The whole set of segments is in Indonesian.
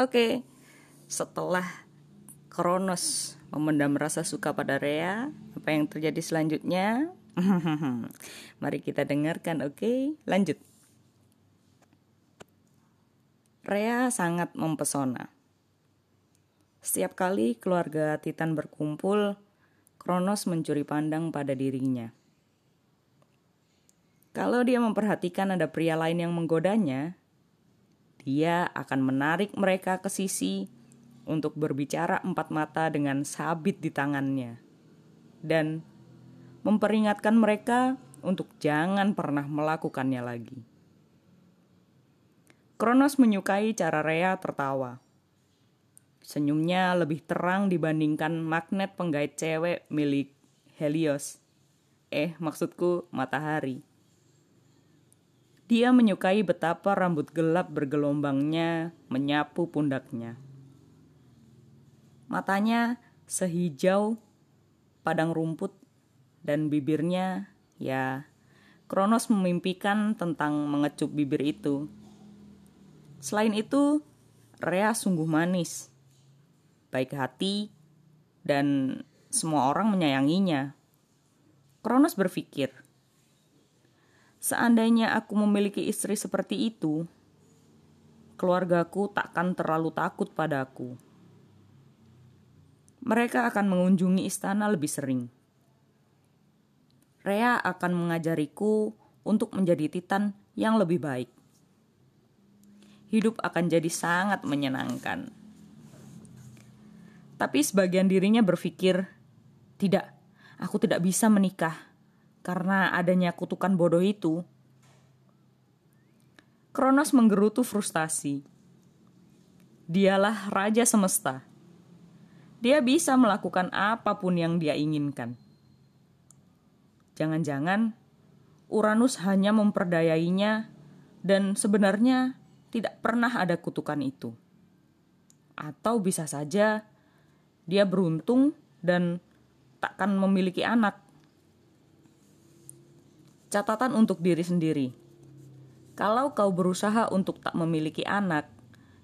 Oke, setelah Kronos memendam rasa suka pada Rea, apa yang terjadi selanjutnya? Mari kita dengarkan, oke? Lanjut. Rea sangat mempesona. Setiap kali keluarga Titan berkumpul, Kronos mencuri pandang pada dirinya. Kalau dia memperhatikan ada pria lain yang menggodanya, dia akan menarik mereka ke sisi untuk berbicara empat mata dengan sabit di tangannya dan memperingatkan mereka untuk jangan pernah melakukannya lagi. Kronos menyukai cara Rea tertawa. Senyumnya lebih terang dibandingkan magnet penggait cewek milik Helios. Eh, maksudku matahari. Dia menyukai betapa rambut gelap bergelombangnya menyapu pundaknya. Matanya sehijau padang rumput dan bibirnya ya Kronos memimpikan tentang mengecup bibir itu. Selain itu, Rea sungguh manis, baik hati, dan semua orang menyayanginya. Kronos berpikir, Seandainya aku memiliki istri seperti itu, keluargaku takkan terlalu takut padaku. Mereka akan mengunjungi istana lebih sering. Rea akan mengajariku untuk menjadi titan yang lebih baik. Hidup akan jadi sangat menyenangkan. Tapi sebagian dirinya berpikir, "Tidak, aku tidak bisa menikah karena adanya kutukan bodoh itu. Kronos menggerutu frustasi. Dialah raja semesta. Dia bisa melakukan apa pun yang dia inginkan. Jangan-jangan Uranus hanya memperdayainya dan sebenarnya tidak pernah ada kutukan itu. Atau bisa saja dia beruntung dan takkan memiliki anak Catatan untuk diri sendiri. Kalau kau berusaha untuk tak memiliki anak,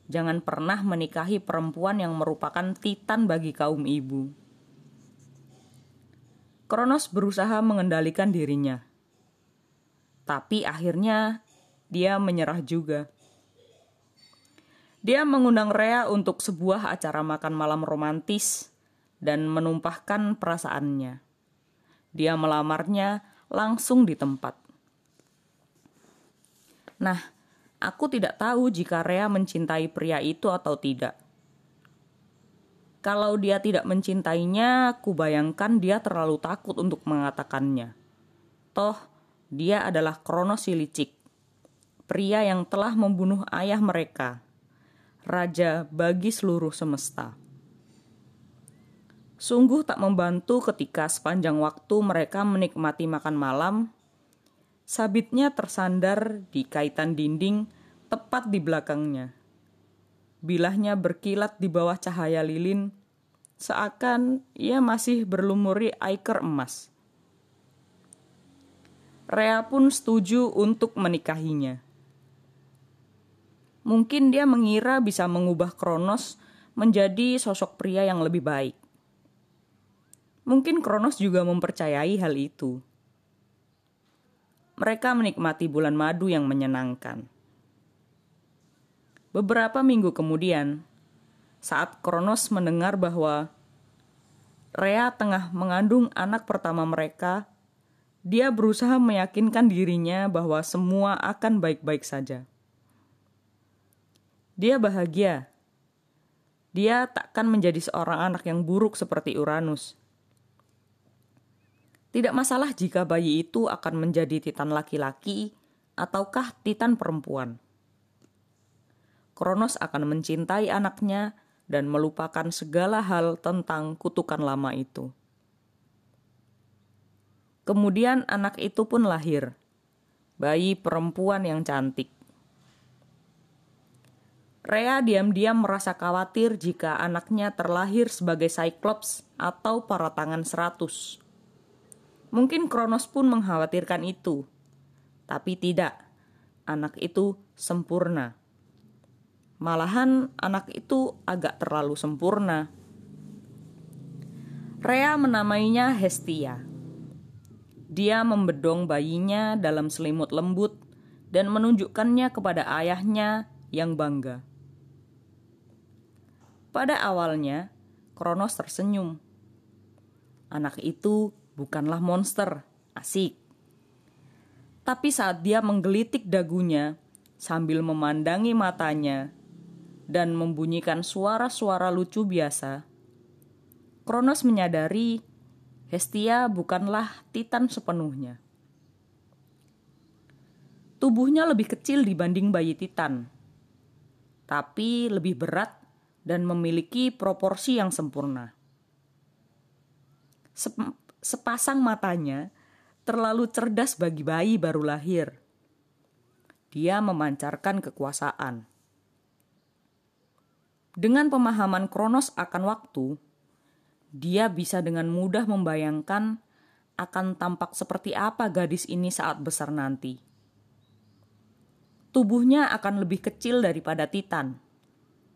jangan pernah menikahi perempuan yang merupakan titan bagi kaum ibu. Kronos berusaha mengendalikan dirinya. Tapi akhirnya dia menyerah juga. Dia mengundang Rea untuk sebuah acara makan malam romantis dan menumpahkan perasaannya. Dia melamarnya langsung di tempat. Nah, aku tidak tahu jika Rea mencintai pria itu atau tidak. Kalau dia tidak mencintainya, ku bayangkan dia terlalu takut untuk mengatakannya. Toh, dia adalah Kronos Silicik, pria yang telah membunuh ayah mereka, raja bagi seluruh semesta. Sungguh tak membantu ketika sepanjang waktu mereka menikmati makan malam, sabitnya tersandar di kaitan dinding tepat di belakangnya. Bilahnya berkilat di bawah cahaya lilin, seakan ia masih berlumuri iker emas. Rea pun setuju untuk menikahinya. Mungkin dia mengira bisa mengubah Kronos menjadi sosok pria yang lebih baik. Mungkin Kronos juga mempercayai hal itu. Mereka menikmati bulan madu yang menyenangkan. Beberapa minggu kemudian, saat Kronos mendengar bahwa Rea tengah mengandung anak pertama mereka, dia berusaha meyakinkan dirinya bahwa semua akan baik-baik saja. Dia bahagia. Dia takkan menjadi seorang anak yang buruk seperti Uranus tidak masalah jika bayi itu akan menjadi titan laki-laki ataukah titan perempuan. Kronos akan mencintai anaknya dan melupakan segala hal tentang kutukan lama itu. Kemudian anak itu pun lahir, bayi perempuan yang cantik. Rea diam-diam merasa khawatir jika anaknya terlahir sebagai Cyclops atau para tangan seratus. Mungkin Kronos pun mengkhawatirkan itu. Tapi tidak, anak itu sempurna. Malahan anak itu agak terlalu sempurna. Rea menamainya Hestia. Dia membedong bayinya dalam selimut lembut dan menunjukkannya kepada ayahnya yang bangga. Pada awalnya, Kronos tersenyum. Anak itu bukanlah monster, asik. Tapi saat dia menggelitik dagunya sambil memandangi matanya dan membunyikan suara-suara lucu biasa, Kronos menyadari Hestia bukanlah Titan sepenuhnya. Tubuhnya lebih kecil dibanding bayi Titan, tapi lebih berat dan memiliki proporsi yang sempurna. Sepasang matanya terlalu cerdas bagi bayi baru lahir. Dia memancarkan kekuasaan dengan pemahaman Kronos akan waktu, dia bisa dengan mudah membayangkan akan tampak seperti apa gadis ini saat besar nanti. Tubuhnya akan lebih kecil daripada Titan,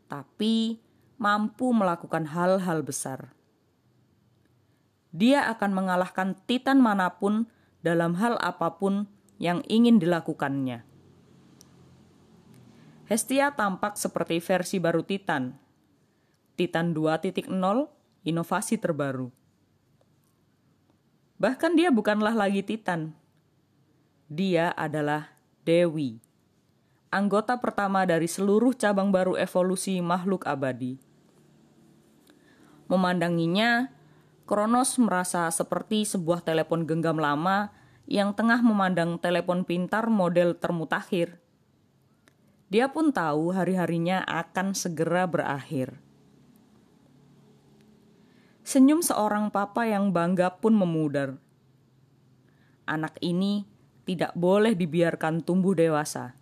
tapi mampu melakukan hal-hal besar. Dia akan mengalahkan Titan mana pun dalam hal apa pun yang ingin dilakukannya. Hestia tampak seperti versi baru Titan. Titan 2.0 inovasi terbaru. Bahkan dia bukanlah lagi Titan. Dia adalah Dewi, anggota pertama dari seluruh cabang baru evolusi makhluk abadi. Memandanginya, Kronos merasa seperti sebuah telepon genggam lama yang tengah memandang telepon pintar model termutakhir dia pun tahu hari-harinya akan segera berakhir. Senyum seorang papa yang bangga pun memudar. Anak ini tidak boleh dibiarkan tumbuh dewasa.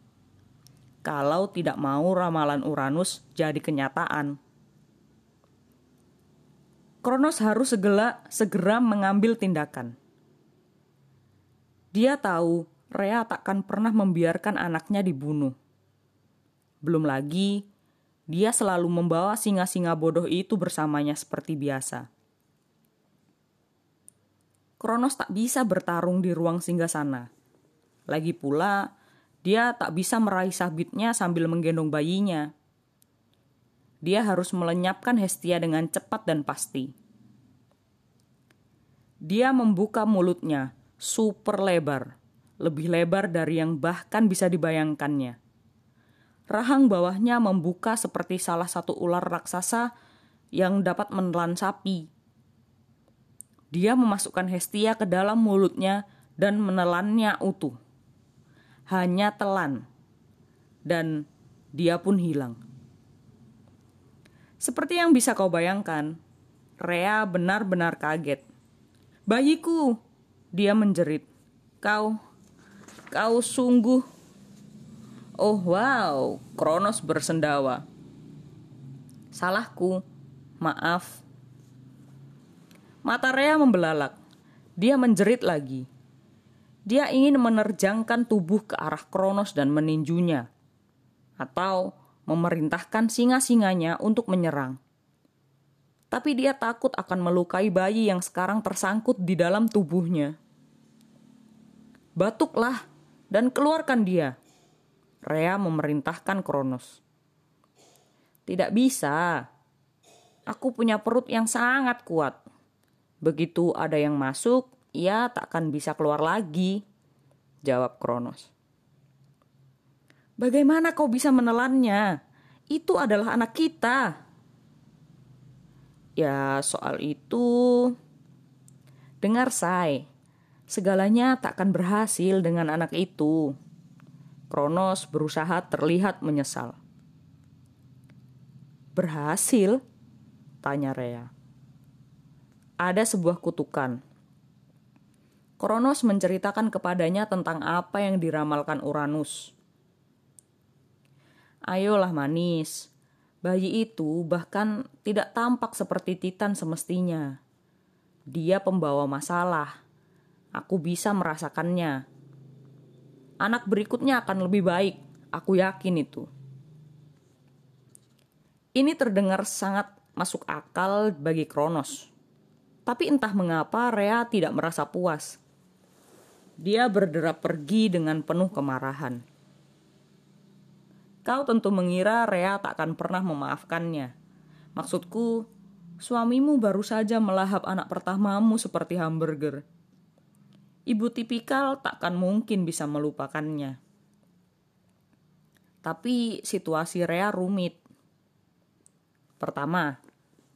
Kalau tidak mau ramalan Uranus jadi kenyataan. Kronos harus segera, segera mengambil tindakan. Dia tahu Rea takkan pernah membiarkan anaknya dibunuh belum lagi, dia selalu membawa singa-singa bodoh itu bersamanya seperti biasa. Kronos tak bisa bertarung di ruang singgah sana. Lagi pula, dia tak bisa meraih sabitnya sambil menggendong bayinya. Dia harus melenyapkan Hestia dengan cepat dan pasti. Dia membuka mulutnya, super lebar, lebih lebar dari yang bahkan bisa dibayangkannya rahang bawahnya membuka seperti salah satu ular raksasa yang dapat menelan sapi. Dia memasukkan Hestia ke dalam mulutnya dan menelannya utuh. Hanya telan. Dan dia pun hilang. Seperti yang bisa kau bayangkan, Rea benar-benar kaget. Bayiku, dia menjerit. Kau, kau sungguh Oh wow, Kronos bersendawa. Salahku, maaf. Mata Rea membelalak. Dia menjerit lagi. Dia ingin menerjangkan tubuh ke arah Kronos dan meninjunya. Atau memerintahkan singa-singanya untuk menyerang. Tapi dia takut akan melukai bayi yang sekarang tersangkut di dalam tubuhnya. Batuklah dan keluarkan dia Rea memerintahkan Kronos. Tidak bisa. Aku punya perut yang sangat kuat. Begitu ada yang masuk, ia tak akan bisa keluar lagi. Jawab Kronos. Bagaimana kau bisa menelannya? Itu adalah anak kita. Ya, soal itu... Dengar, Say. Segalanya tak akan berhasil dengan anak itu. Kronos berusaha terlihat menyesal. Berhasil? Tanya Rea. Ada sebuah kutukan. Kronos menceritakan kepadanya tentang apa yang diramalkan Uranus. Ayolah manis, bayi itu bahkan tidak tampak seperti Titan semestinya. Dia pembawa masalah. Aku bisa merasakannya anak berikutnya akan lebih baik. Aku yakin itu. Ini terdengar sangat masuk akal bagi Kronos. Tapi entah mengapa Rea tidak merasa puas. Dia berderap pergi dengan penuh kemarahan. Kau tentu mengira Rea tak akan pernah memaafkannya. Maksudku, suamimu baru saja melahap anak pertamamu seperti hamburger. Ibu tipikal takkan mungkin bisa melupakannya. Tapi situasi Rea rumit. Pertama,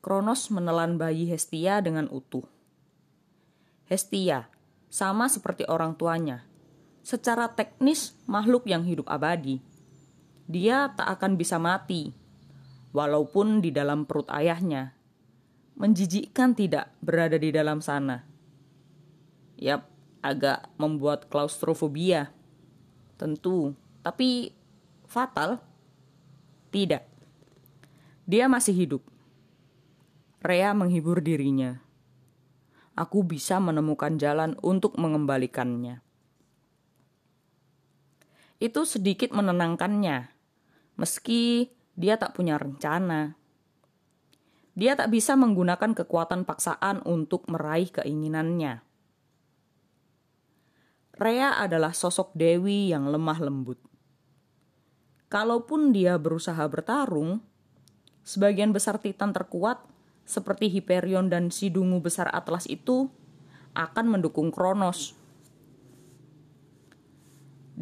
Kronos menelan bayi Hestia dengan utuh. Hestia, sama seperti orang tuanya. Secara teknis, makhluk yang hidup abadi. Dia tak akan bisa mati, walaupun di dalam perut ayahnya. Menjijikkan tidak berada di dalam sana. Yap, agak membuat klaustrofobia. Tentu, tapi fatal? Tidak. Dia masih hidup. Rea menghibur dirinya aku bisa menemukan jalan untuk mengembalikannya. Itu sedikit menenangkannya, meski dia tak punya rencana. Dia tak bisa menggunakan kekuatan paksaan untuk meraih keinginannya. Rea adalah sosok dewi yang lemah lembut. Kalaupun dia berusaha bertarung, sebagian besar titan terkuat seperti Hyperion dan si dungu besar Atlas itu akan mendukung Kronos.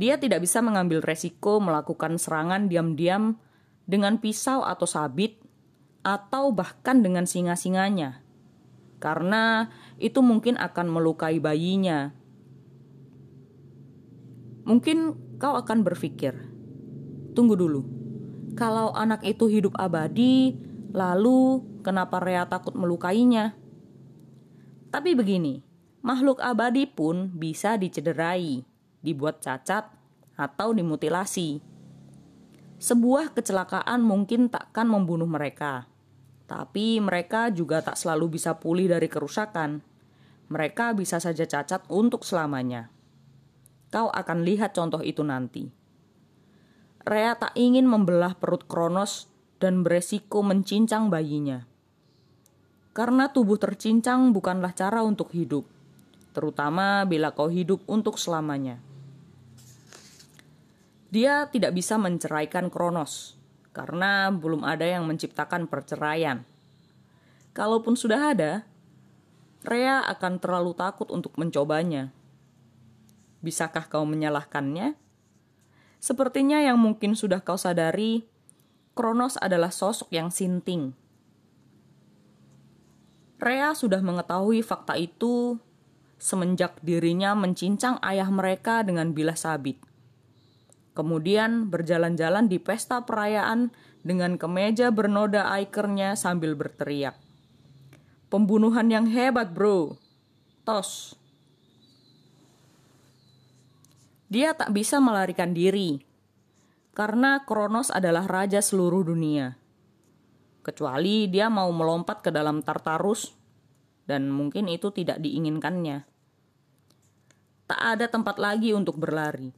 Dia tidak bisa mengambil resiko melakukan serangan diam-diam dengan pisau atau sabit atau bahkan dengan singa-singanya. Karena itu mungkin akan melukai bayinya. Mungkin kau akan berpikir, tunggu dulu. Kalau anak itu hidup abadi, lalu kenapa Rea takut melukainya. Tapi begini, makhluk abadi pun bisa dicederai, dibuat cacat, atau dimutilasi. Sebuah kecelakaan mungkin takkan membunuh mereka, tapi mereka juga tak selalu bisa pulih dari kerusakan. Mereka bisa saja cacat untuk selamanya. Kau akan lihat contoh itu nanti. Rea tak ingin membelah perut Kronos dan beresiko mencincang bayinya. Karena tubuh tercincang bukanlah cara untuk hidup, terutama bila kau hidup untuk selamanya. Dia tidak bisa menceraikan Kronos, karena belum ada yang menciptakan perceraian. Kalaupun sudah ada, Rea akan terlalu takut untuk mencobanya. Bisakah kau menyalahkannya? Sepertinya yang mungkin sudah kau sadari, Kronos adalah sosok yang sinting Rea sudah mengetahui fakta itu semenjak dirinya mencincang ayah mereka dengan bilah sabit. Kemudian berjalan-jalan di pesta perayaan dengan kemeja bernoda ikernya sambil berteriak. Pembunuhan yang hebat bro. Tos. Dia tak bisa melarikan diri. Karena Kronos adalah raja seluruh dunia kecuali dia mau melompat ke dalam Tartarus dan mungkin itu tidak diinginkannya. Tak ada tempat lagi untuk berlari.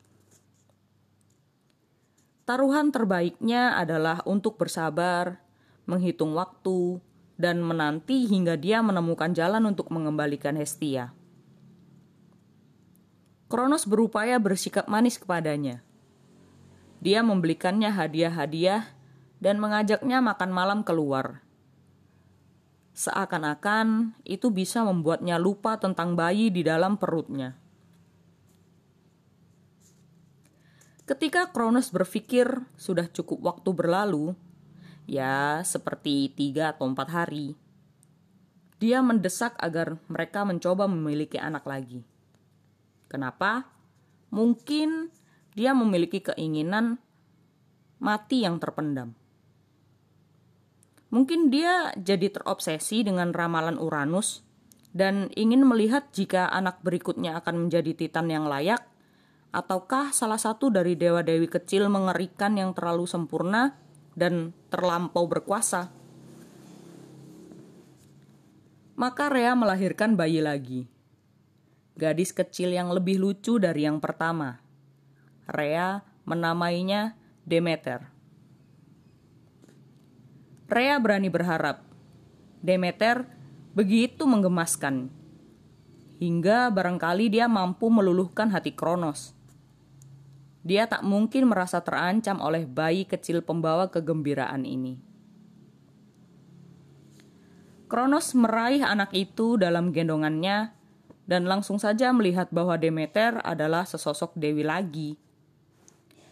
Taruhan terbaiknya adalah untuk bersabar, menghitung waktu, dan menanti hingga dia menemukan jalan untuk mengembalikan Hestia. Kronos berupaya bersikap manis kepadanya. Dia membelikannya hadiah-hadiah dan mengajaknya makan malam keluar. Seakan-akan itu bisa membuatnya lupa tentang bayi di dalam perutnya. Ketika Kronos berpikir sudah cukup waktu berlalu, ya seperti tiga atau empat hari, dia mendesak agar mereka mencoba memiliki anak lagi. Kenapa? Mungkin dia memiliki keinginan mati yang terpendam. Mungkin dia jadi terobsesi dengan ramalan Uranus dan ingin melihat jika anak berikutnya akan menjadi titan yang layak, ataukah salah satu dari dewa-dewi kecil mengerikan yang terlalu sempurna dan terlampau berkuasa. Maka Rea melahirkan bayi lagi. Gadis kecil yang lebih lucu dari yang pertama. Rea menamainya Demeter. Rea berani berharap. Demeter begitu menggemaskan. Hingga barangkali dia mampu meluluhkan hati Kronos. Dia tak mungkin merasa terancam oleh bayi kecil pembawa kegembiraan ini. Kronos meraih anak itu dalam gendongannya dan langsung saja melihat bahwa Demeter adalah sesosok dewi lagi.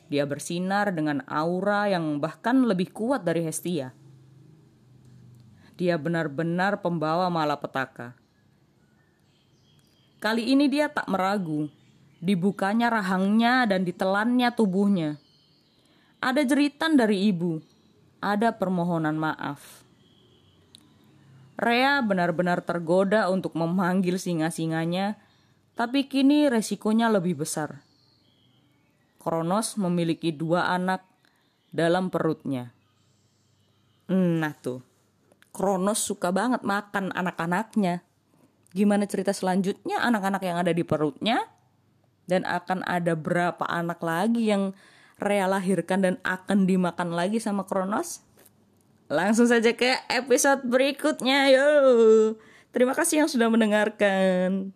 Dia bersinar dengan aura yang bahkan lebih kuat dari Hestia. Dia benar-benar pembawa malapetaka. Kali ini dia tak meragu Dibukanya rahangnya dan ditelannya tubuhnya. Ada jeritan dari ibu, ada permohonan maaf. Rea benar-benar tergoda untuk memanggil singa-singanya, tapi kini resikonya lebih besar. Kronos memiliki dua anak dalam perutnya. Nah tuh, Kronos suka banget makan anak-anaknya. Gimana cerita selanjutnya anak-anak yang ada di perutnya? Dan akan ada berapa anak lagi yang Rea lahirkan dan akan dimakan lagi sama Kronos? Langsung saja ke episode berikutnya, yo. Terima kasih yang sudah mendengarkan.